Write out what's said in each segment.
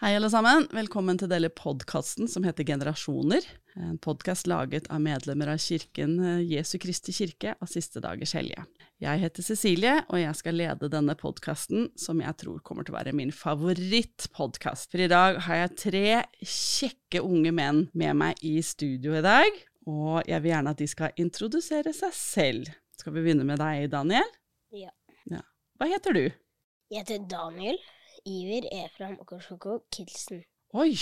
Hei, alle sammen. Velkommen til denne podkasten som heter Generasjoner. En podkast laget av medlemmer av kirken eh, Jesu Kristi kirke av Siste dagers hellige. Jeg heter Cecilie, og jeg skal lede denne podkasten, som jeg tror kommer til å være min favorittpodkast. For i dag har jeg tre kjekke unge menn med meg i studio i dag, og jeg vil gjerne at de skal introdusere seg selv. Skal vi begynne med deg, Daniel? Ja. ja. Hva heter du? Jeg heter Daniel. Iver Efram Okosjoko Kilsen. Oi,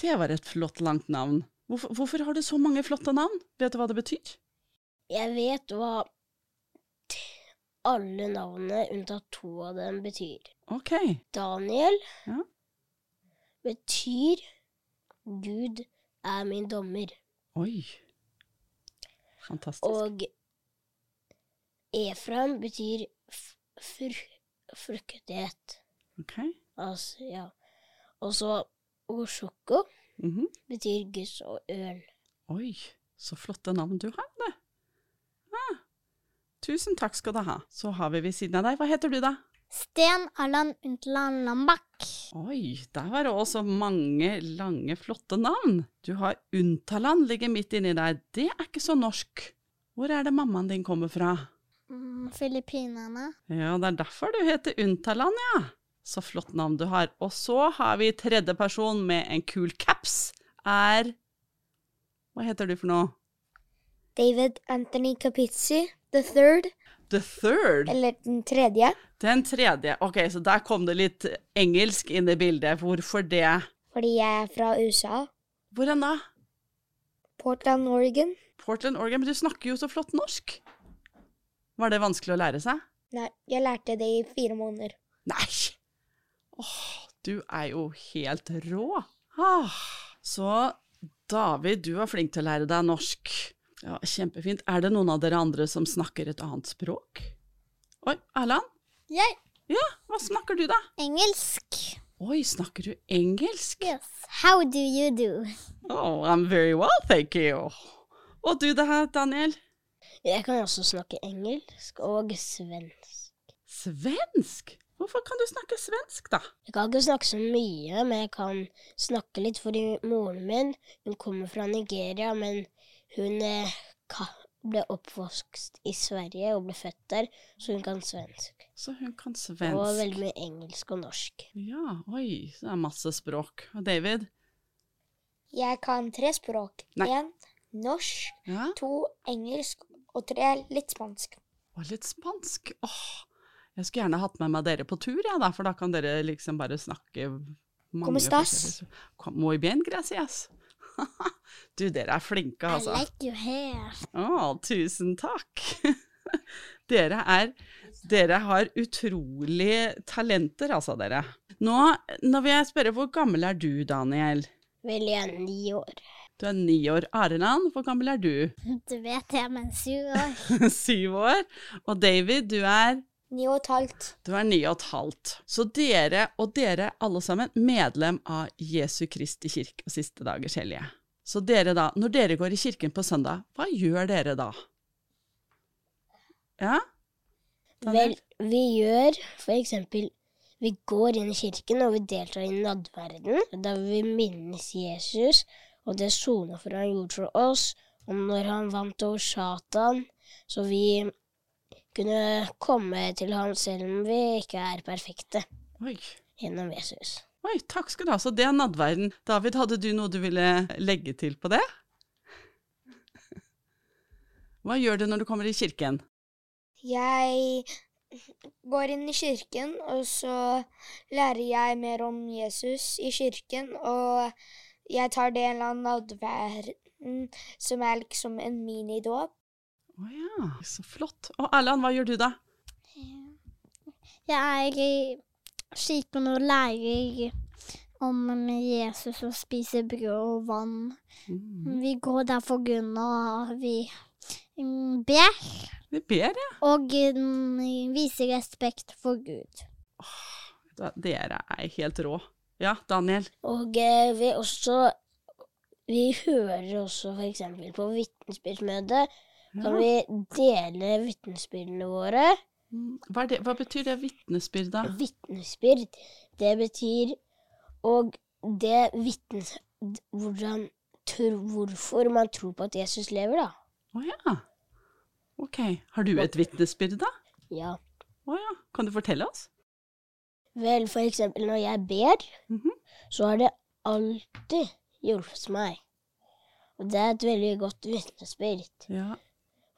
det var et flott, langt navn. Hvorfor, hvorfor, har du så mange flotte navn? Vet du hva det betyr? Jeg vet hva alle navnene unntatt to av dem betyr. Ok. Daniel ja. betyr Gud er min dommer. Oi. Fantastisk. Og Efram betyr fr fruktighet. Ok. Altså, ja. Og så Oshoko mm -hmm. betyr guss og øl. Oi, så flotte navn du har, det. Ah, tusen takk skal du ha. Så har vi ved siden av deg, hva heter du da? Sten Allan Untland Lambakk. Oi, der var det også mange lange, flotte navn. Du har Untaland ligger midt inni deg. Det er ikke så norsk. Hvor er det mammaen din kommer fra? Mm, Filippinene. Ja, det er derfor du heter Untaland, ja. Så flott navn du har. Og så har vi tredje person med en kul caps. Er Hva heter du for noe? David Anthony Capizzi, the third. The third? Eller den tredje. Den tredje. Ok, så der kom det litt engelsk inn i bildet. Hvorfor det? Fordi jeg er fra USA. Hvor enn da? Portland, Oregon. Portland, Oregon. Men du snakker jo så flott norsk. Var det vanskelig å lære seg? Nei, jeg lærte det i fire måneder. Nei! Åh, du er jo helt rå. Ah, så David, du er flink til å lære deg norsk. Ja, Kjempefint. Er det noen av dere andre som snakker et annet språk? Oi, Erland? Jeg. Ja, hva snakker du, da? Engelsk. Oi, snakker du engelsk? Yes. How do you do? Oh, I'm very well, thank you. Og du da, Daniel? Jeg kan også snakke engelsk og svensk. Svensk? Hvorfor kan du snakke svensk, da? Jeg kan ikke snakke så mye, men jeg kan snakke litt fordi moren min hun kommer fra Nigeria, men hun eh, ble oppvokst i Sverige og ble født der, så hun kan svensk. Så hun kan svensk. Og veldig mye engelsk og norsk. Ja, oi, så det er masse språk. Og David? Jeg kan tre språk. Én norsk, ja? to engelsk og tre litt spansk. Og litt spansk? Åh, jeg skulle gjerne hatt med meg dere på tur, ja, da, for da kan dere liksom bare snakke mange stas? Muy bien, gracias. du, dere er flinke, altså. I like your hair. Å, tusen takk. dere er Dere har utrolig talenter, altså, dere. Nå, nå vil jeg spørre, hvor gammel er du, Daniel? Vel, jeg er ni år. Du er ni år. Areland, hvor gammel er du? Du vet jeg, men syv år. syv år. Og David, du er Ni og et halvt. Du er ni og et halvt. Så dere, og dere alle sammen, medlem av Jesu Kristi kirke og Siste dagers hellige. Så dere da, når dere går i kirken på søndag, hva gjør dere da? Ja? Vel, vi gjør for eksempel Vi går inn i kirken, og vi deltar i nadverden, Da vi minnes Jesus og det sona for han gjorde for oss, og når han vant over Satan, så vi kunne komme til ham selv om vi ikke er perfekte. Oi. Gjennom Jesus. Oi, takk skal du ha. Så det er nadverden. David, hadde du noe du ville legge til på det? Hva gjør du når du kommer i kirken? Jeg går inn i kirken, og så lærer jeg mer om Jesus i kirken, og jeg tar del av nadverden, som er liksom en minidåp. Å oh ja, så flott. Og Erland, hva gjør du da? Jeg er i kirken og lærer om Jesus og spiser brød og vann. Mm. Vi går der for grunn av vi ber. Vi ber, ja. Og um, viser respekt for Gud. Oh, dere er helt rå. Ja, Daniel? Og eh, vi også Vi hører også f.eks. på vitnesbyrdsmøtet. Kan vi dele vitnesbyrdene våre? Hva, det, hva, betyr det vitnesbyrd, da? Vitnesbyrd, det betyr Og det vitnes hvordan, tror, Hvorfor man tror på at Jesus lever, da. Å ja. Ok. Har du et vitnesbyrd, da? Ja. Å ja. Kan du fortelle oss? Vel, for eksempel når jeg ber, Mhm. så har det alltid hjulpet meg. Og det er et veldig godt vitnesbyrd. Ja.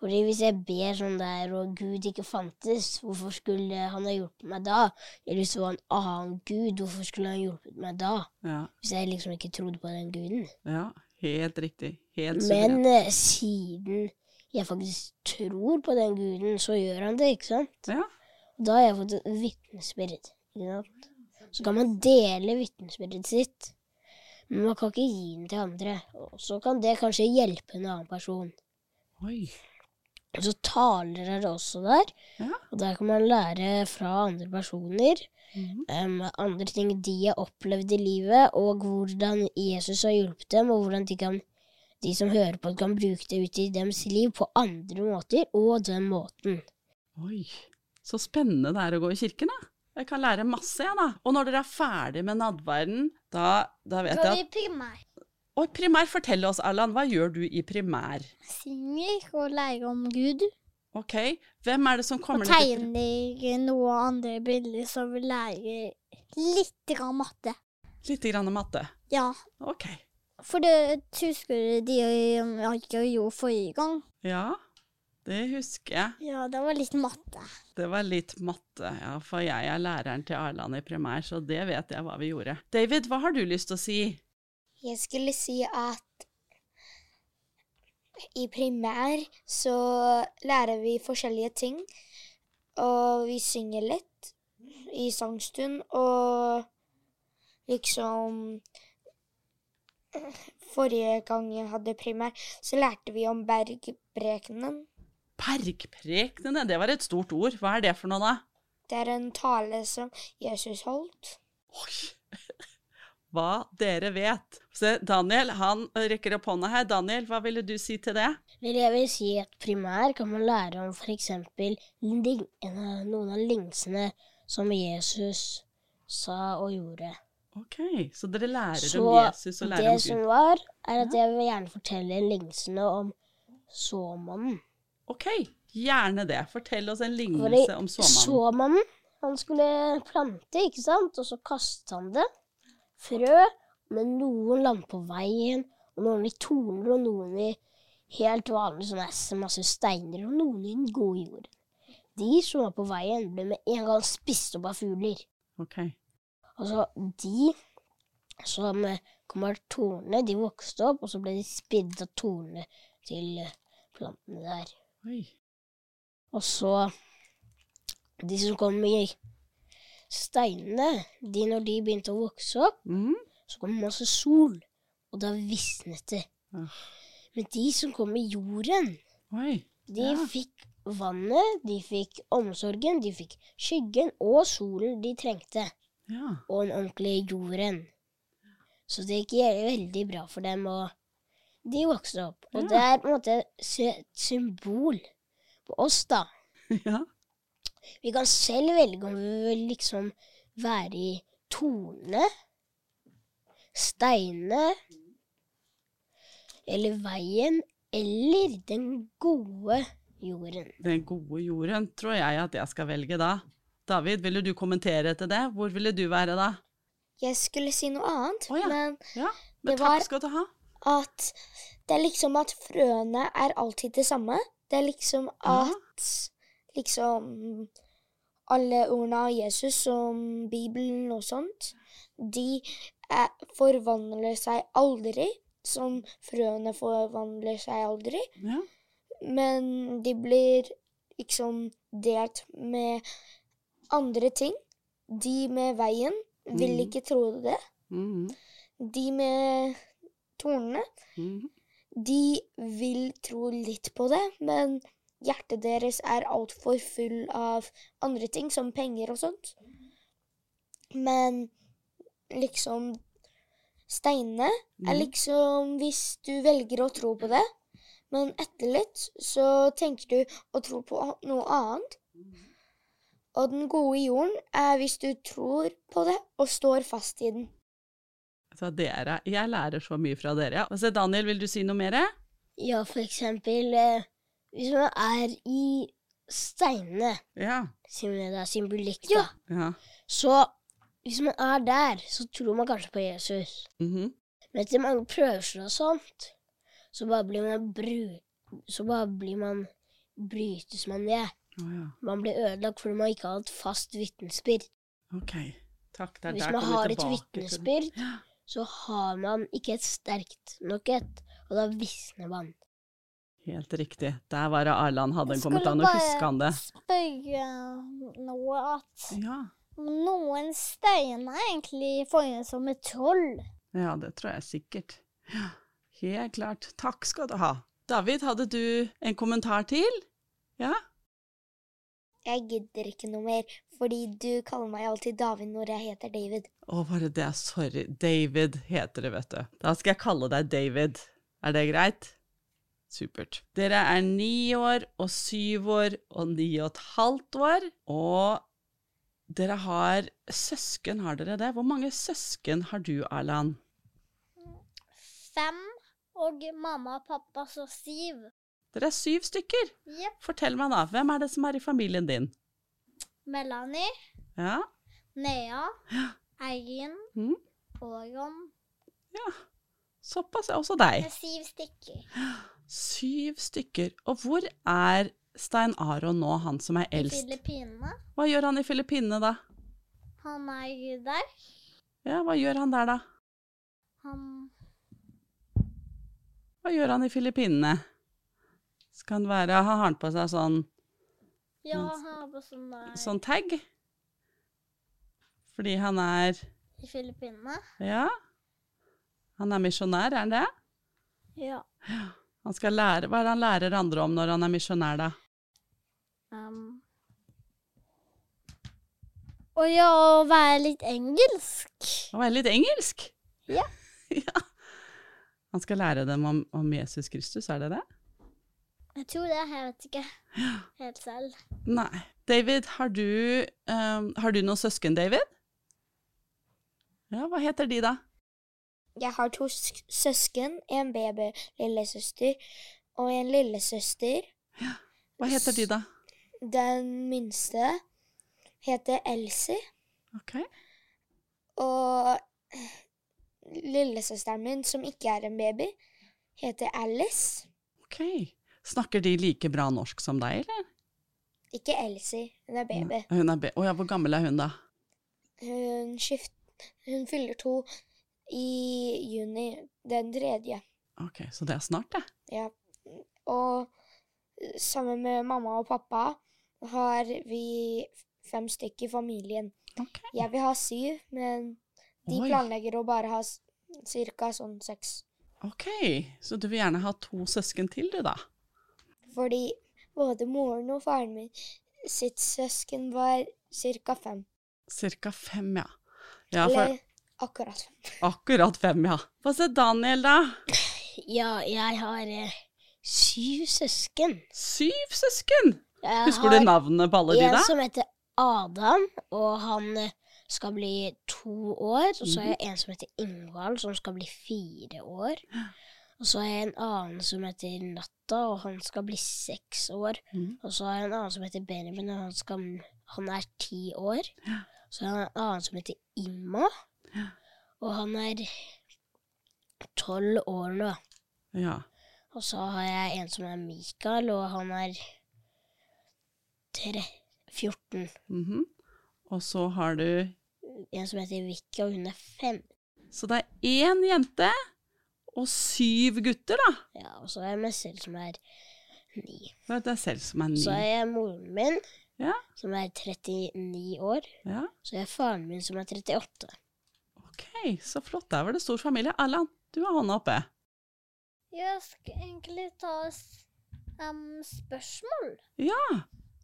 Fordi hvis jeg ber sånn der, og Gud ikke fantes, hvorfor skulle han ha hjulpet meg da? Eller hvis det var en annen Gud, hvorfor skulle han hjulpet meg da? Ja. Hvis jeg liksom ikke trodde på den guden. ja. Helt riktig. Helt Men eh, siden jeg faktisk tror på den guden, så gjør han det, ikke sant? Ja. Og da har jeg fått et vitnesbyrd. Så kan man dele vitnesbyrdet sitt, men man kan ikke gi den til andre. Og så kan det kanskje hjelpe en annen person. Oi. Og så taler er det også der, Ja. og der kan man lære fra andre personer. mm. um, andre ting de har opplevd i livet, og hvordan Jesus har hjulpet dem, og hvordan de, kan, de som hører på, kan bruke det ut i deres liv på andre måter, og den måten. Oi. Så spennende det er å gå i kirken, da. Jeg kan lære masse, jeg, da. Og når dere er ferdig med nadverden, da, da vet Går jeg vi at primær? Og primær, fortell oss, Erland, hva gjør du i primær? Synger og lærer om Gud. Ok, hvem er det som kommer og til tegner noen andre bilder, så vi lærer litt grann matte. Litt grann matte. Ja, Ok. for det husker du de um, jeg gjorde forrige gang? Ja, det husker jeg. Ja, det var litt matte. Det var litt matte, ja, for jeg er læreren til Erland i primær, så det vet jeg hva vi gjorde. David, hva har du lyst til å si? Jeg skulle si at i primær så lærer vi forskjellige ting. Og vi synger litt i sangstund, og liksom Forrige gang jeg hadde primær, så lærte vi om bergprekenen. Bergprekenen, det var et stort ord. Hva er det for noe, da? Det er en tale som Jesus holdt. Oi! Hva dere vet. Se, Daniel, han rekker opp hånda her. Daniel, hva ville du si til det? Vel, jeg vil si at primær kan man lære om eksempel noen av lignelsene som Jesus sa og gjorde. Ok, så dere lærer Så om Jesus og lærer om Gud? Så det som var, er at jeg vil gjerne fortelle lignelsene om såmannen. Ok, gjerne det. Fortell oss en lignelse om såmannen. såmannen, han skulle plante, ikke sant, og så kastet han det. Frø, men noen lander på veien, og noen i torner, og noen i helt vanlig sånn ess, masse steiner, og noen i den gode jorden. De som var på veien, ble med en gang spist opp av fugler. Ok, Altså, de som eh, kom av tornene, de vokste opp, og så ble de spidd av tornene til eh, plantene der. oi. Og så De som kom i steinene, de når de begynte å vokse opp, Mm. Så kom det masse sol, og da visnet det. Men de som kom i jorden, Oi, de Ja. fikk vannet, de fikk omsorgen, de fikk skyggen og solen de trengte. ja. og den ordentlige jorden. Så det gikk veldig bra for dem, og de vokste opp. Og det er på en måte et symbol på oss, da. ja. Vi kan selv velge om vi vil liksom være i tornene, steinene, eller veien, eller den gode jorden. Den gode jorden tror jeg at jeg skal velge da. David, ville du kommentere til det? Hvor ville du være da? Jeg skulle si noe annet, oh, ja. men Ja, men Det var- skal du ha. at det er liksom at frøene er alltid det samme. Det er liksom at liksom alle ordene av Jesus, som Bibelen og sånt, de forvandler seg aldri, som frøene forvandler seg aldri. Ja. Men de blir liksom delt med andre ting. De med veien vil Mhm. ikke tro det. Mm. De med tornene mm. de vil tro litt på det, men hjertet deres er altfor full av andre ting, som penger og sånt. Men liksom Steinene er Mhm. liksom hvis du velger å tro på det, men etter litt så tenker du å tro på noe annet. Og den gode jorden er hvis du tror på det og står fast i den. Så dere, jeg lærer så mye fra dere. Ja. Daniel, vil du si noe mer? Ja, for eksempel eh, hvis man er i steinene, Ja. siden det er symbolikk, da, ja. så hvis man er der, så tror man kanskje på Jesus. Mhm. Men etter mange prøvelser og sånt, så bare blir man bru... Så bare blir man brytes man ned. Oh, ja. Man blir ødelagt fordi man ikke har et fast vitnesbyrd. Ok. Takk. Der, Hvis man har et vitnesbyrd, Ja. så har man ikke et sterkt nok et, og da visner man. Helt riktig. Der var det Arland hadde en an, og kommentar. Nå det? husker han det. Spørre noe at Ja. Noen steiner er egentlig formet som et troll. ja, det tror jeg sikkert. Ja, Helt klart. Takk skal du ha. David, hadde du en kommentar til? Ja? Jeg gidder ikke noe mer, fordi du kaller meg alltid David når jeg heter David. Å, bare det. Sorry. David heter det, vet du. Da skal jeg kalle deg David. Er det greit? Supert. Dere er ni år og syv år og ni og et halvt år, og dere har søsken, har dere det? Hvor mange søsken har du, Erland? Fem og mamma og pappa så syv. Dere er syv stykker. Yep. Fortell meg da, hvem er det som er i familien din? Melanie, Ja? Nea, Ja. Eirin, Mhm. Åron. Ja. Såpass også deg. Det er syv stykker. Syv stykker. Og hvor er Stein Aron nå, han som er eldst? I? Filippinene. Hva gjør han i Filippinene, da? Han er der. Ja, hva gjør han der, da? Han Hva gjør han i Filippinene? Skal han være Har han på seg sånn, Ja, han har på sånn der sånn tag? Fordi han er i Filippinene. Ja? Han er misjonær, er han det? Ja. Han skal lære Hva er det han lærer andre om når han er misjonær, da? Um. Og ja, å være litt engelsk. Å være litt engelsk? Ja. ja. Han skal lære dem om, om Jesus Kristus, er det det? Jeg tror det. Jeg vet ikke helt selv. Nei. David, har du, um, har du noen søsken, David? Ja, hva heter de, da? Jeg har to sk- søsken, en baby lillesøster og en lillesøster. Hva heter de, da? Den minste heter Elsie, Ok. og lillesøsteren min, som ikke er en baby, heter Alice. ok. Snakker de like bra norsk som deg, eller? Ikke Elsie, hun er baby. Hun er be Å ja, hvor gammel er hun, da? Hun, skift, hun fyller to i juni, den tredje. Ok, så det er snart, det. Ja. Og sammen med mamma og pappa har vi fem stykker i familien. Okay. Jeg vil ha syv, men de Oi. planlegger å bare ha ca. cirka sånn seks. Ok, så du vil gjerne ha to søsken til, du, da? Fordi både moren og faren min sitt søsken var cirka fem. Cirka fem, ja. Ja, for Eller akkurat fem. akkurat fem, ja. Få se Daniel, da. Ja, jeg har eh, syv søsken. Syv søsken! Jeg Husker du navnene på alle de, da? en som heter Adam, og han eh, skal bli to år. Og så har jeg en som heter Ingvald, som skal bli fire år. Og så har jeg en annen som heter Natta, og han skal bli seks år. Mhm. Og så har jeg en annen som heter Benjamin, og han, skal, han er ti år. Så har jeg en annen som heter Imma, og han er tolv år nå. Ja. Og så har jeg en som er Mikael, og han er tre, 14. mhm. Og så har du En som heter Vicky, og hun er fem. Så det er én jente og syv gutter, da. Ja, og så er jeg meg selv som er ni. Det er deg selv som er ni. Så er jeg moren min, Ja. som er 39 år. Ja. Så er jeg faren min, som er 38. Ok, så flott. Der var det stor familie. Allan, du har hånda oppe. Jeg skal egentlig ta um, spørsmål. Ja.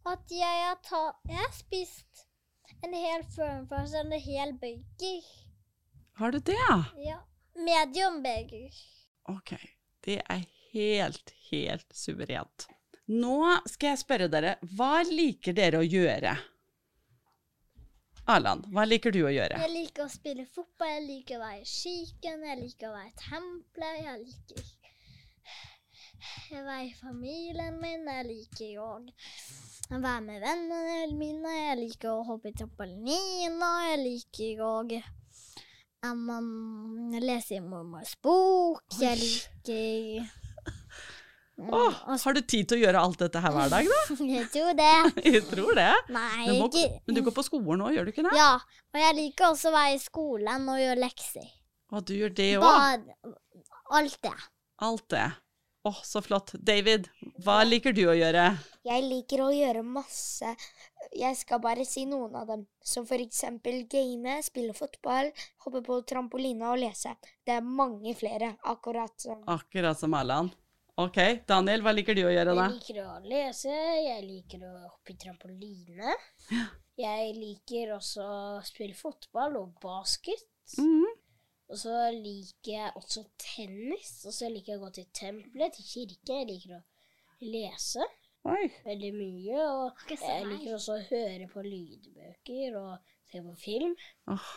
At jeg har, ta, jeg har spist en hel førmfars en hel burger. Har du det, ja? Medium burger. Ok. Det er helt, helt suverent. Nå skal jeg spørre dere, hva liker dere å gjøre? Arland, hva liker du å gjøre? Jeg liker å spille fotball, jeg liker å være i kirken, jeg liker å være i tempelet, jeg liker å være i familien min, jeg liker å være med vennene mine, jeg liker å hoppe i trampolina, jeg liker å um, lese i mormors bok, jeg liker Oh, har du tid til å gjøre alt dette her hver dag, da? Jeg tror det. Jeg tror det. Nei, Du må, men du går på skolen òg, gjør du ikke det? Ja, og jeg liker også å være i skolen og gjøre lekser. Og du gjør det òg? Alt det. Alt det. Åh, så flott. David, hva liker du å gjøre? Jeg liker å gjøre masse. Jeg skal bare si noen av dem. Som for eksempel game, spille fotball, hoppe på trampolina og lese. Det er mange flere, akkurat som Akkurat som Erland. Ok, Daniel, hva liker du å gjøre da? Jeg liker å lese, jeg liker å hoppe i trampoline. Jeg liker også å spille fotball og basket. Mhm. Og så liker jeg også tennis. Og så liker jeg å gå til tempelet, til kirken. Jeg liker å lese Oi. veldig mye. Og jeg liker også å høre på lydbøker og se på film. Oh.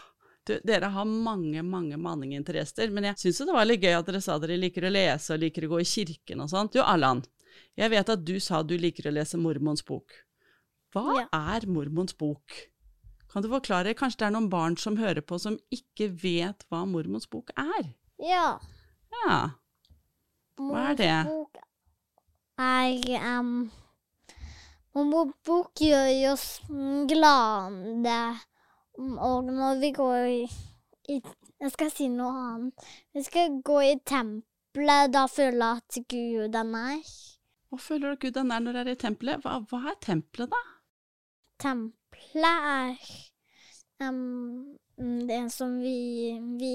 du, dere har mange, mange manninginteresser, men jeg syns det var litt gøy at dere sa dere liker å lese og liker å gå i kirken og sånt. Du, Allan, jeg vet at du sa du liker å lese mormons bok. Hva Ja. er mormons bok? Kan du forklare? Kanskje det er noen barn som hører på som ikke vet hva mormons bok er? Ja. Ja. Hva er det? Mormons Bok er um, Mormons bok gjør oss glade. Og når vi går i, i Jeg skal si noe annet. Vi skal gå i tempelet, da føler jeg at Gud er nær. Hva føler du Gud er nær når du er i tempelet? Hva, hva er tempelet, da? Tempelet er um, det som vi Vi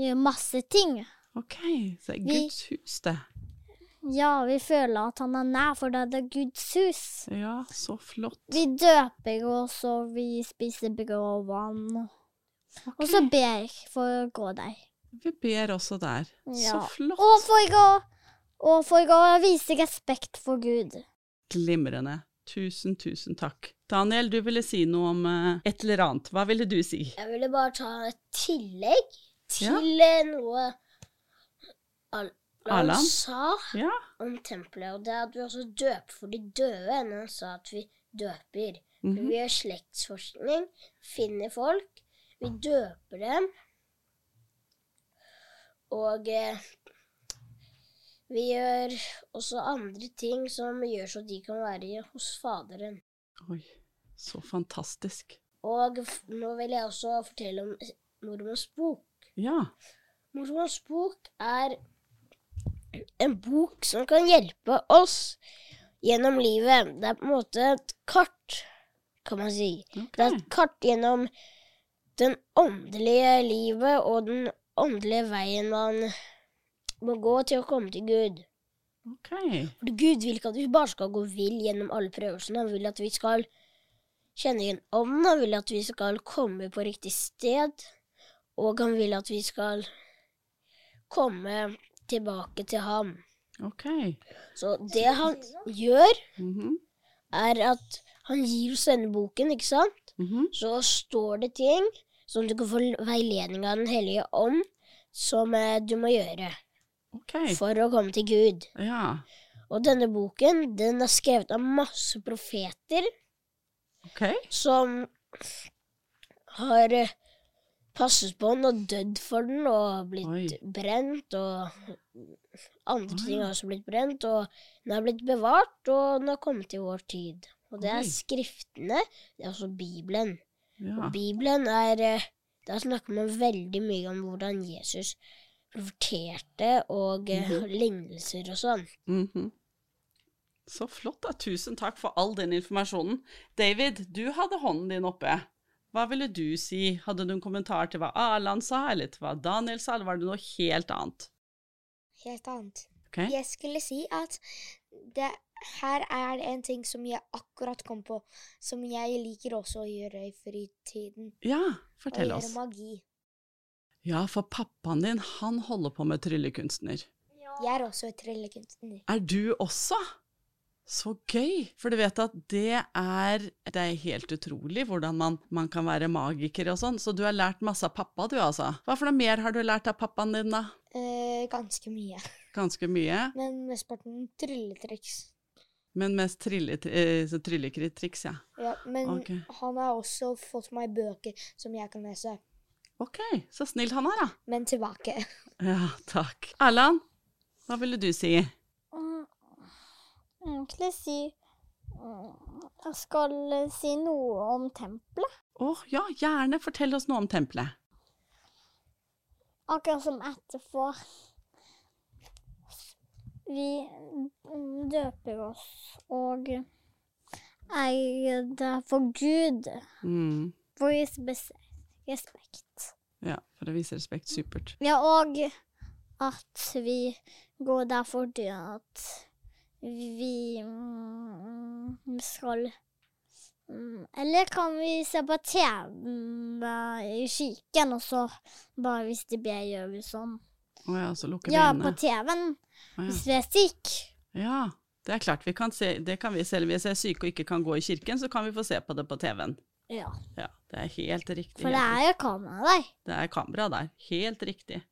gjør masse ting. Ok, så det er Vi- Guds hus, det. Ja, vi føler at han er nær, for det er Guds hus. Ja, så flott. Vi døper oss, og vi spiser brød og vann. Og så ber ber for å gå der. Vi ber også der. Så flott. Og for å, og for å vise respekt for Gud. Glimrende. Tusen, tusen takk. Daniel, du ville si noe om eh, et eller annet. Hva ville du si? Jeg ville bare ta et tillegg til ja. noe Al Alan sa Ja, om tempelet, og det er at vi også døper for de døde. Han sa at vi døper. mhm. Vi gjør slektsforskning, finner folk, vi døper dem. Og eh, vi gjør også andre ting som gjør så de kan være hos Faderen. Oi, så fantastisk. Og nå vil jeg også fortelle om Mormors bok. Ja, Mormors bok er en bok som kan hjelpe oss gjennom livet. Det er på en måte et kart, kan man si. Okay. Det er et kart gjennom den åndelige livet og den åndelige veien man må gå til å komme til Gud. ok. For Gud vil ikke at vi bare skal gå vill gjennom alle prøvelsene. Han vil at vi skal kjenne igjen ånden. Han vil at vi skal komme på riktig sted. Og han vil at vi skal komme tilbake til ham. Ok. Så det han gjør, Mhm, er at han gir oss denne boken, ikke sant? mhm. Så står det ting som du kan få veiledning av Den hellige ånd, som eh, du må gjøre Ok. for å komme til Gud. Ja, Og denne boken den er skrevet av masse profeter okay. som har eh, passet på den og dødd for den og blitt Oi. brent. Og andre Oi. ting har også blitt brent. Og den har blitt bevart, og den har kommet til vår tid. Og det Oi. er skriftene. Det er også Bibelen. Ja, Og Bibelen er eh, Der snakker man veldig mye om hvordan Jesus profeterte og mm lignelser og sånn. mhm. Så flott, da. Tusen takk for all den informasjonen. David, du hadde hånden din oppe. Hva ville du si? Hadde du en kommentar til hva Arland sa, eller til hva Daniel sa, eller var det noe helt annet? helt annet. Okay. Jeg skulle si at det, her er det en ting som jeg akkurat kom på, som jeg liker også å gjøre i fritiden. Ja, fortell oss. Å gjøre oss. magi. Ja, for pappaen din, han holder på med tryllekunstner. Jeg er også tryllekunstner. Er du også? Så gøy! For du vet at det er, det er helt utrolig hvordan man, man kan være magiker og sånn. Så du har lært masse av pappa, du altså. Hva for noe mer har du lært av pappaen din, da? Eh, ganske mye. Ganske mye. Men mesteparten trylletriks. Men mest trille, eh, så tryllekritt-triks, ja. Ja, men okay. han har også fått meg bøker som jeg kan lese. Ok, så snill han er, da. Men tilbake. Ja, takk. Erland, hva ville du si? Mm, Egentlig si mm, Jeg skal si noe om tempelet. Å ja, gjerne fortell oss noe om tempelet. Akkurat som etterpå. Vi mm, døper oss og er der for Gud. Mm. For bes- respekt. Ja, for å vise respekt. Supert. Ja, og at vi går der fordi at vi mm, skal mm, Eller kan vi se på TV i kirken, og så bare hvis det ber, gjør vi sånn. Å ja, så lukker vi Ja, vi på. TV-en, Å hvis vi er syke. ja. ja, det er klart. Vi kan se, det kan vi selv. Hvis vi er syke og ikke kan gå i kirken, så kan vi få se på det på TV-en. Ja, Ja, det er helt riktig. for det er jo kamera der. Det er kamera der. Helt riktig.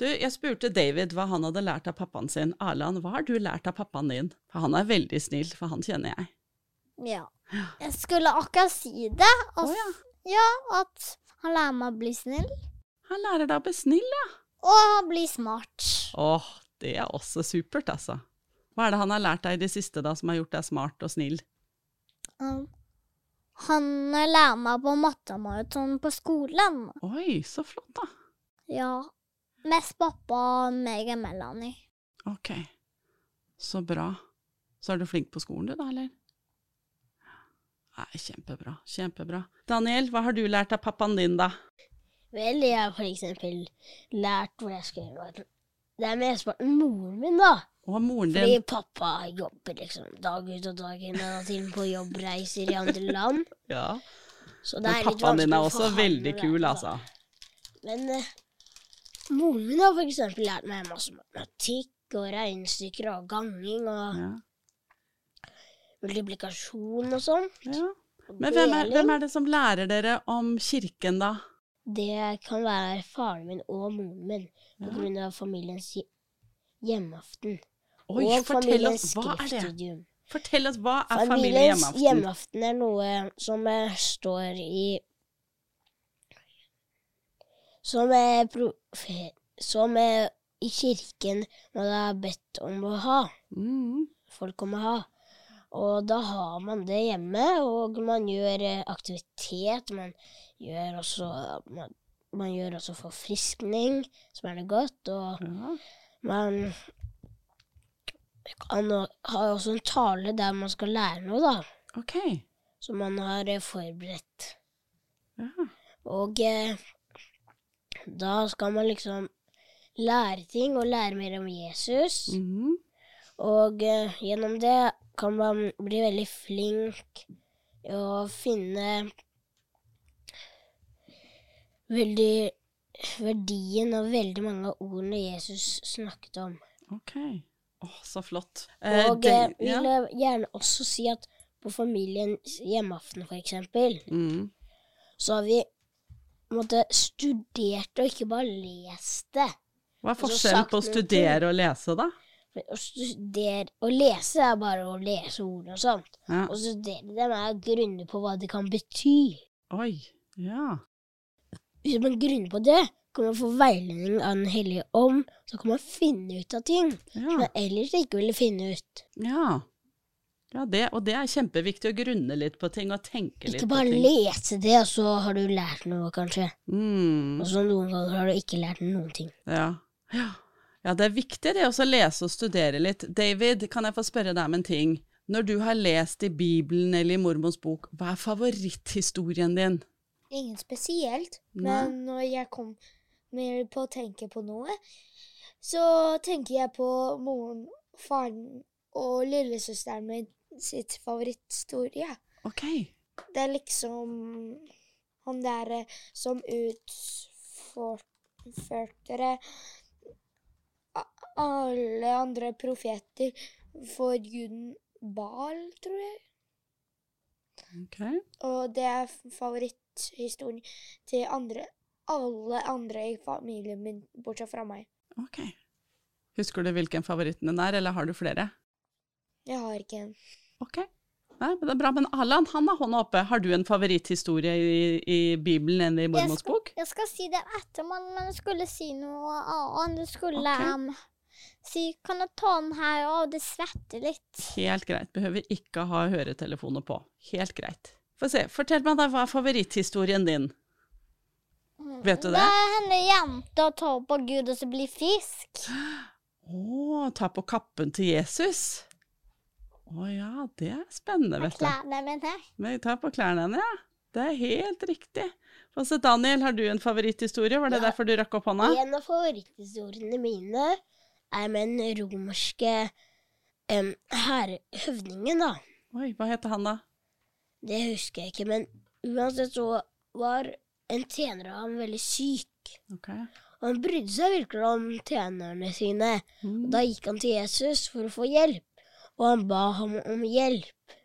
Du, jeg spurte David hva han hadde lært av pappaen sin. Arland, hva har du lært av pappaen din? For han er veldig snill, for han kjenner jeg. Ja. Jeg skulle akkurat si det. Å oh, ja. ja, at han lærer meg å bli snill, Han lærer deg å bli snill, ja. og bli smart. Åh, det er også supert, altså. Hva er det han har lært deg i det siste, da, som har gjort deg smart og snill? Um, han lærer meg på mattemaraton på skolen. Oi, så flott, da. Ja. Mest pappa, og meg og Melanie. Ok, så bra. Så er du flink på skolen, du da, eller? Nei, kjempebra, kjempebra. Daniel, hva har du lært av pappaen din, da? Vel, jeg har for eksempel lært hvor jeg skal gjøre Det er mesteparten moren min, da. Og moren Fordi pappa jobber liksom dag ut og dag inn, og til og med på jobbreiser i andre land. Ja. Så det Men er litt pappaen din er også veldig kul, da. altså. Men uh, moren min har for eksempel lært meg masse matematikk og regnestykker og ganging og Ja. multiplikasjon og sånt. ja. Men hvem er, hvem er det som lærer dere om kirken, da? Det kan være faren min og moren min på Ja. grunn av familiens hjemmeaften. Oi, og fortell oss, hva er det? Fortell oss, hva er Familiens familiehjemmeaften? hjemmeaften er noe som eh, står i Som er profe... Som er i kirken man har bedt om å ha. Mm. Folk om å ha. Og da har man det hjemme, og man gjør eh, aktivitet. Man gjør også Man, man gjør også forfriskning, som er det godt. Og Ja. man kan har også en tale der man skal lære noe, da. Ok. Som man har eh, forberedt. Ja. Og eh, da skal man liksom lære ting, og lære mer om Jesus. Mhm. Og eh, gjennom det kan man bli veldig flink i å finne veldig verdien av veldig mange av ordene Jesus snakket om. Ok. Åh, så flott. Eh, Og det- jeg vil ja. gjerne også si at på familiens hjemmeaften, for eksempel, Mm. så har vi måtte, studert og ikke bare lest det. Hva er forskjellen på å studere og lese, da? Å studere og lese er bare å lese ordene og sånt. Ja. Å studere dem er å grunne på hva det kan bety. Oi. Ja. Hvis man grunner på det, kan man få veiledning av Den hellige ånd, så kan man finne ut av ting som man ellers ikke ville finne ut. ja. ja det, og det er kjempeviktig å grunne litt på ting og tenke litt på ting. Ikke bare lese det, og så har du lært noe, kanskje. Mm. Og så noen ganger har du ikke lært noen ting. Ja. ja. Ja, det er viktig det også å lese og studere litt. David, kan jeg få spørre deg om en ting? Når du har lest i Bibelen eller i mormors bok, hva er favoritthistorien din? Ingen spesielt, Nei. men når jeg kommer på å tenke på noe, så tenker jeg på moren, faren og lillesøsteren min sitt favorittstorie. Ok. Det er liksom han derre som utførte. Alle andre profeter for guden Bal, tror jeg. Okay. Og det er favoritthistorien til andre, alle andre i familien min, bortsett fra meg. ok. Husker du hvilken favoritten din er, eller har du flere? Jeg har ikke en. Ok. Nei, men det er bra. Men Allan, han har hånda oppe. Har du en favoritthistorie i, i Bibelen enn i Mormons bok? Jeg skal si det etter, men, jeg skulle si noe annet. Jeg skulle Ok. em, si Kan jeg ta den her? Å, det svetter litt. Helt greit. Behøver ikke ha høretelefoner på. Helt greit. Få se. Fortell meg da, hva er favoritthistorien din? Vet du Det det? er henne jenta tar på Gud og så blir fisk. Å, ta på kappen til Jesus. Å ja, det er spennende, vet du. Klærne mine. Men ta på klærne henne, ja. Det er helt riktig. Altså, Daniel, har du en favoritthistorie? Var det Ja. derfor du rakk opp hånda? En av favoritthistoriene mine er med den romerske um, hærhøvdingen, da. Oi, hva heter han da? Det husker jeg ikke, men uansett så var en tjener av ham veldig syk. Ok. Og han brydde seg virkelig om tjenerne sine. Mm. Da gikk han til Jesus for å få hjelp, og han ba ham om hjelp.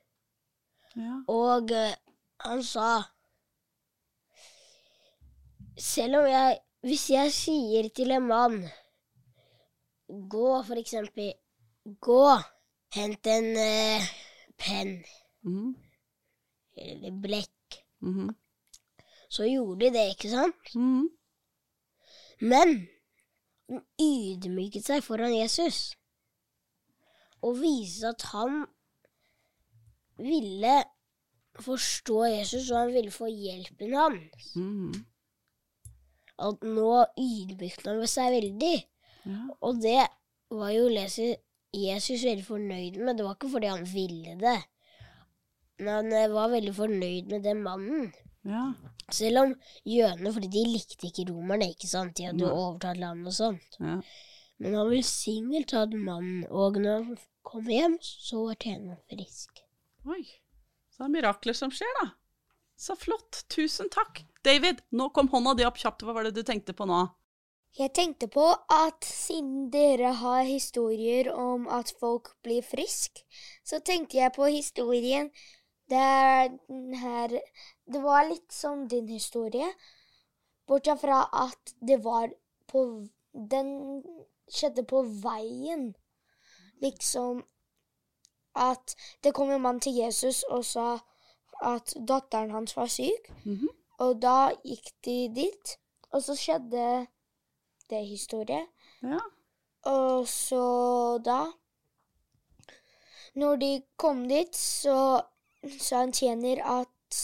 Ja. Og uh, han sa Selv om jeg Hvis jeg sier til en mann Gå, for eksempel. Gå. Hent en uh, penn Mhm. eller blekk. Mhm. Så gjorde de det, ikke sant? Mm. Men han ydmyket seg foran Jesus og viste at han ville forstå Jesus, og han ville få hjelpen hans. Mm. At nå ydmyket han seg veldig. Ja. Og det var jo Jesus, Jesus veldig fornøyd med. Det var ikke fordi han ville det. Men han eh, var veldig fornøyd med den mannen. Ja. Selv om jødene, fordi de likte ikke romerne, ikke sant? De hadde jo overtatt landet og sånt. ja. Men han velsignet han mannen, og når han kom hjem, så var tjeneren frisk. Oi. Så det er mirakler som skjer, da. Så flott. Tusen takk. David, nå kom hånda di opp kjapt. Hva var det du tenkte på nå? Jeg tenkte på at siden dere har historier om at folk blir friske, så tenkte jeg på historien der den her Det var litt som din historie, bortsett fra at det var på Den skjedde på veien. Liksom at det kom en mann til Jesus og sa at datteren hans var syk. Mhm. Og da gikk de dit, og så skjedde det historie. Ja. Og så da Når de kom dit, så sa han tjener at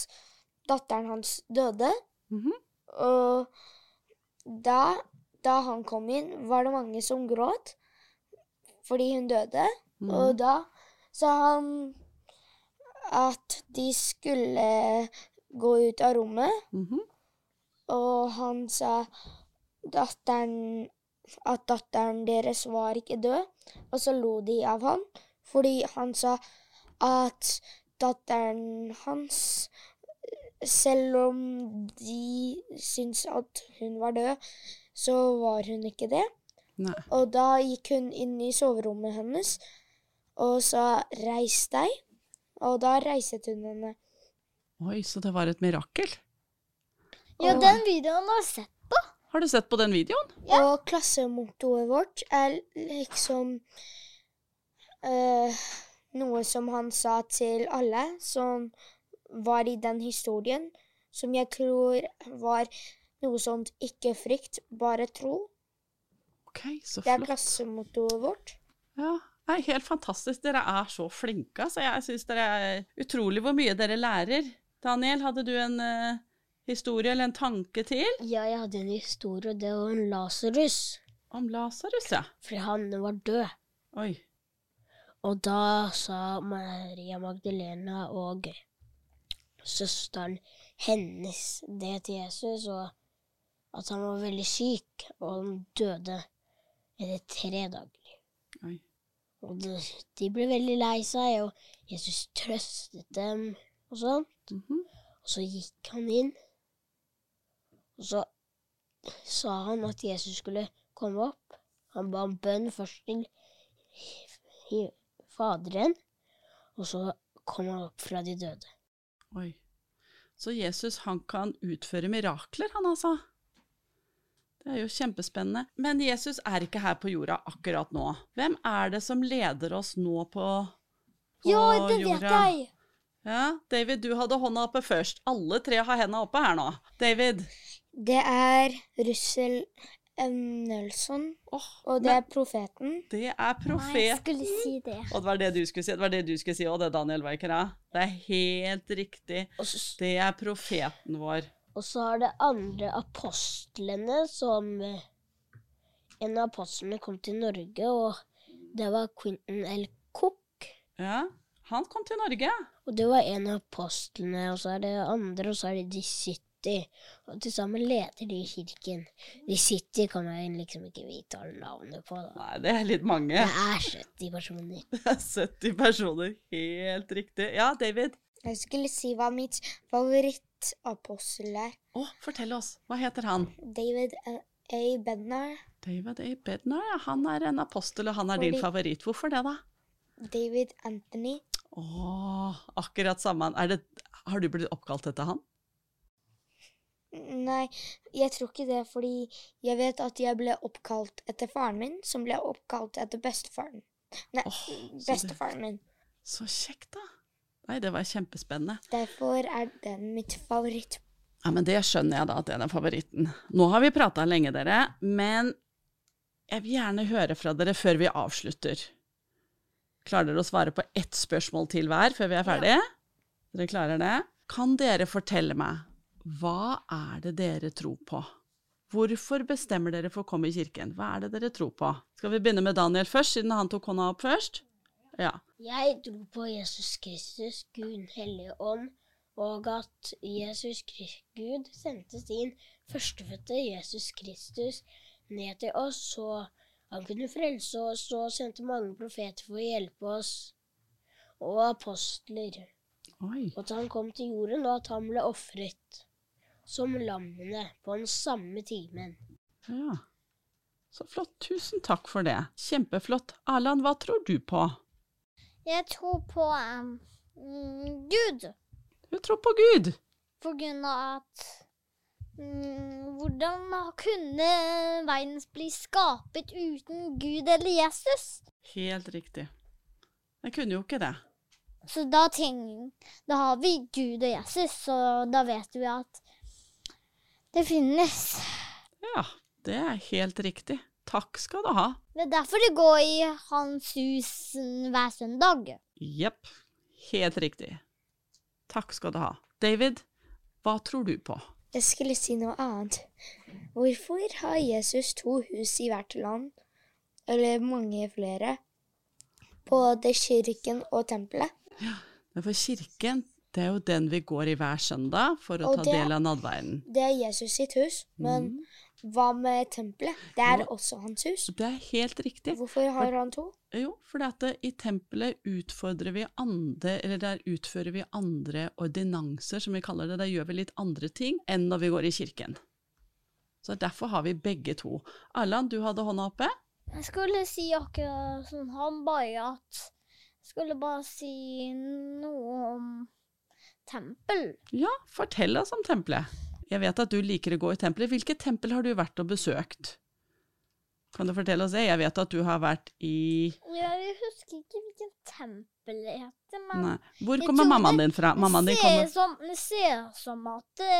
datteren hans døde. Mhm. Og da, da han kom inn, var det mange som gråt fordi hun døde. Mm. Og da sa han at de skulle gå ut av rommet. Mhm. Og han sa datteren, at datteren deres var ikke død, og så lo de av han, fordi han sa at datteren hans, selv om de syntes at hun var død, så var hun ikke det. Nei. Og da gikk hun inn i soverommet hennes og sa 'reis deg', og da reiset hun henne. Oi, så det var et mirakel. Ja, Og- den videoen har jeg sett. på. Har du sett på den videoen? Ja. Og klassemottoet vårt er liksom eh, noe som han sa til alle som var i den historien, som jeg tror var noe sånt ikke frykt, bare tro. Ok, så flott. Det er klassemottoet vårt. Ja, Nei, helt fantastisk. Dere er så flinke. Altså. Jeg syns dere er utrolig hvor mye dere lærer. Daniel, hadde du en uh, historie eller en tanke til Ja, jeg hadde en historie, og det var om Lasarus. om Lasarus, ja? Fordi han var død. Oi. Og da sa Maria Magdalena og søsteren hennes det til Jesus, og at han var veldig syk, og han døde etter tre dager. Oi. Og de, de ble veldig lei seg, og Jesus trøstet dem og sånt. Mm -hmm. Og så gikk han inn, og så sa han at Jesus skulle komme opp. Han ba om bønn først til Faderen, og så kom han opp fra de døde. Oi. Så Jesus han kan utføre mirakler, han altså. Det er jo kjempespennende. Men Jesus er ikke her på jorda akkurat nå. Hvem er det som leder oss nå på, på jo, det vet jeg! Ja, David, du hadde hånda oppe først. Alle tre har henda oppe her nå. David. Det er Russell. Nelson. Oh, og det er profeten. Det er profeten! Nei, jeg si det. Og det var det du skulle si, det var det du skulle si òg, det, Daniel Weikera. Det er helt riktig. Så, det er profeten vår. Og så har det andre apostlene som eh, En av apostlene kom til Norge, og det var Quentin L. Cook. Ja, han kom til Norge. Og det var en av apostlene, og så er det andre, og så er det de sitt. 70, og til sammen leder de kirken. De 70 kan jeg liksom ikke vite alle navnene på. Da. Nei, det er litt mange. Det er 70 personer. Det er 70 personer, helt riktig. Ja, David? Jeg skulle si hva mitt favorittapostel er. Å, oh, fortell oss. Hva heter han? David eh, A. Bednar. David A. Bednar, ja. Han er en apostel, og han er Fordi... din favoritt. Hvorfor det, da? David Anthony. Å, akkurat samme. Det, har du blitt oppkalt etter han? Nei, jeg tror ikke det, fordi jeg vet at jeg ble oppkalt etter faren min, som ble oppkalt etter bestefaren. Nei, oh, bestefaren min. Så kjekt, da. Nei, det var kjempespennende. Derfor er den mitt favoritt. Ja, men det skjønner jeg da, at det er den favoritten. Nå har vi prata lenge, dere, men jeg vil gjerne høre fra dere før vi avslutter. Klarer dere å svare på ett spørsmål til hver før vi er ferdige? Dere klarer det? Kan dere fortelle meg, hva er det dere tror på? Hvorfor bestemmer dere for å komme i kirken? Hva er det dere tror på? Skal vi begynne med Daniel først, siden han tok hånda opp først? Ja. Jeg tror på Jesus Kristus, Gud hellige ånd, og at Jesus Gud sendte sin førstefødte Jesus Kristus ned til oss, så han kunne frelse oss, og sendte mange profeter for å hjelpe oss, og apostler. Oi. Og at han kom til jorden, og at han ble ofret som lammene på den samme timen. Ja. Så flott. Tusen takk for det. Kjempeflott. Erland, hva tror du på? Jeg tror på um, mm, Gud, Du tror på Gud. på grunn av at um, Hvordan kunne verden bli skapet uten Gud eller Jesus? Helt riktig. Jeg kunne jo ikke det. Så da, ting, da har vi Gud og Jesus, og da vet vi at det finnes. Ja, det er helt riktig. Takk skal du ha. Det er derfor det går i hans hus hver søndag. Jepp. Helt riktig. Takk skal du ha. David, hva tror du på? Jeg skulle si noe annet. Hvorfor har Jesus to hus i hvert land, eller mange flere, både kirken og tempelet? Men For kirken, det er jo den vi går i hver søndag for å Og ta det- del av nadverden. Det er Jesus sitt hus, men hva med tempelet? Det er også hans hus. Det er helt riktig. Hvorfor har han to? Jo, fordi at det, i tempelet utfordrer vi andre, eller der utfører vi andre ordinanser, som vi kaller det. Der gjør vi litt andre ting enn når vi går i kirken. Så derfor har vi begge to. Erland, du hadde hånda oppe? Jeg skulle si akkurat som han, bare at Jeg skulle bare si noe om tempel. Ja, fortell oss om tempelet. Jeg vet at du liker å gå i tempelet. Hvilket tempel har du vært og besøkt? Kan du fortelle oss det? Jeg vet at du har vært i Jeg husker ikke hvilken tempel det heter, men Nei. Hvor kommer mammaen din fra? Mammaen din kommer som, det ser som at det,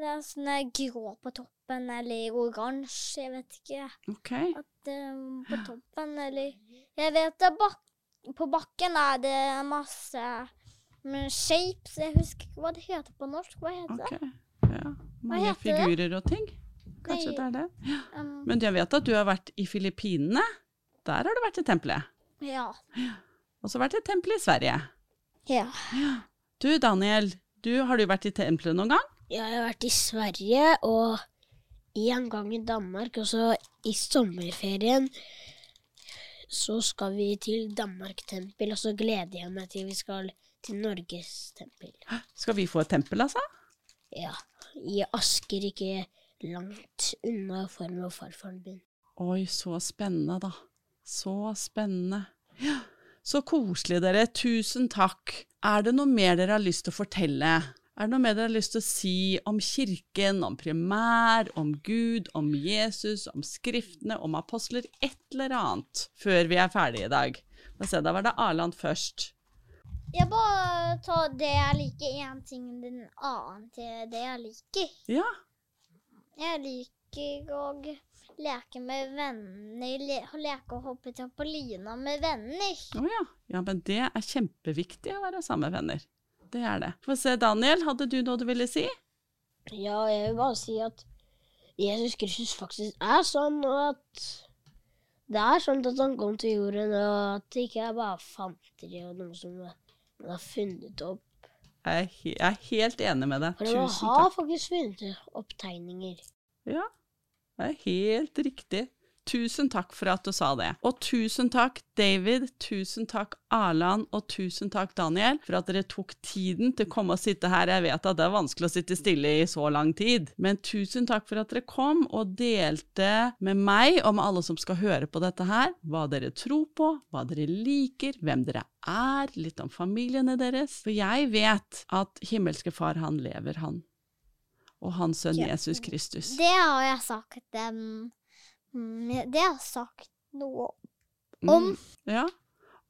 det er sånn grå på toppen, eller oransje, jeg vet ikke. Ok. At er på toppen, eller Jeg vet at bak, på bakken er det masse med shapes. Jeg husker ikke hva det heter på norsk. Hva heter det? ok. Ja. Mange heter det? figurer og ting. Kanskje Nei. det er det. Um, Men jeg vet at du har vært i Filippinene. Der har du vært i tempelet. ja. Og så vært i tempelet i Sverige. ja. Du Daniel, du, har du vært i tempelet noen gang? Ja, Jeg har vært i Sverige og en gang i Danmark, og så i sommerferien så skal vi til Danmark-tempel, og så gleder jeg meg til vi skal til Norges tempel. Skal vi få et tempel, altså? Ja, i Asker, ikke langt unna farmor og farfaren min. Oi, så spennende, da. Så spennende. Ja. Så koselig, dere. Tusen takk. Er det noe mer dere har lyst til å fortelle? Er det noe mer dere har lyst til å si om kirken, om primær, om Gud, om Jesus, om skriftene, om apostler, et eller annet, før vi er ferdige i dag? Se, da var det Arland først. Jeg bare tar det jeg liker, én ting den annen til det jeg liker. Ja. Jeg liker å leke med venner, le leke og hoppe trampolina med venner. Å ja. Ja, men det er kjempeviktig å være sammen med venner. Det er det. Få se, Daniel, hadde du noe du ville si? Ja, jeg vil bare si at Jesus Kristus faktisk er sånn, og at det er sånn at han kom til jorden, og at det ikke er bare fanteri og noe som man har funnet opp. Jeg er, jeg er helt enig med deg. For man har faktisk funnet opp tegninger. Ja, det er helt riktig. Tusen takk for at du sa det. Og tusen takk, David, tusen takk, Arland, og tusen takk, Daniel, for at dere tok tiden til å komme og sitte her. Jeg vet at det er vanskelig å sitte stille i så lang tid, men tusen takk for at dere kom og delte med meg og med alle som skal høre på dette her, hva dere tror på, hva dere liker, hvem dere er, litt om familiene deres. For jeg vet at himmelske Far, han lever, han. Og hans sønn Ja. Jesus Kristus. Det har jeg sagt dem mm, Det har sagt noe om. Mm, ja,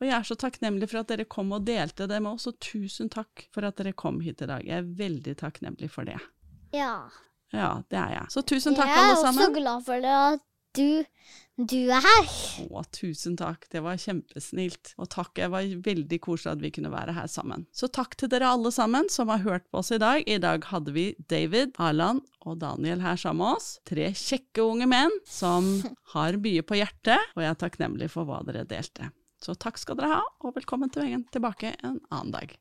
og jeg er så takknemlig for at dere kom og delte det med oss, og tusen takk for at dere kom hit i dag. Jeg er veldig takknemlig for det. Ja. Ja, det er jeg. Så tusen takk, jeg er også glad for det at du, du er her. Å, tusen takk. Det var kjempesnilt. Og takk, det var veldig koselig at vi kunne være her sammen. Så takk til dere alle sammen som har hørt på oss i dag. I dag hadde vi David, Arland og Daniel her sammen med oss. Tre kjekke unge menn som har mye på hjertet, og jeg er takknemlig for hva dere delte. Så takk skal dere ha, og velkommen til tilbake en annen dag.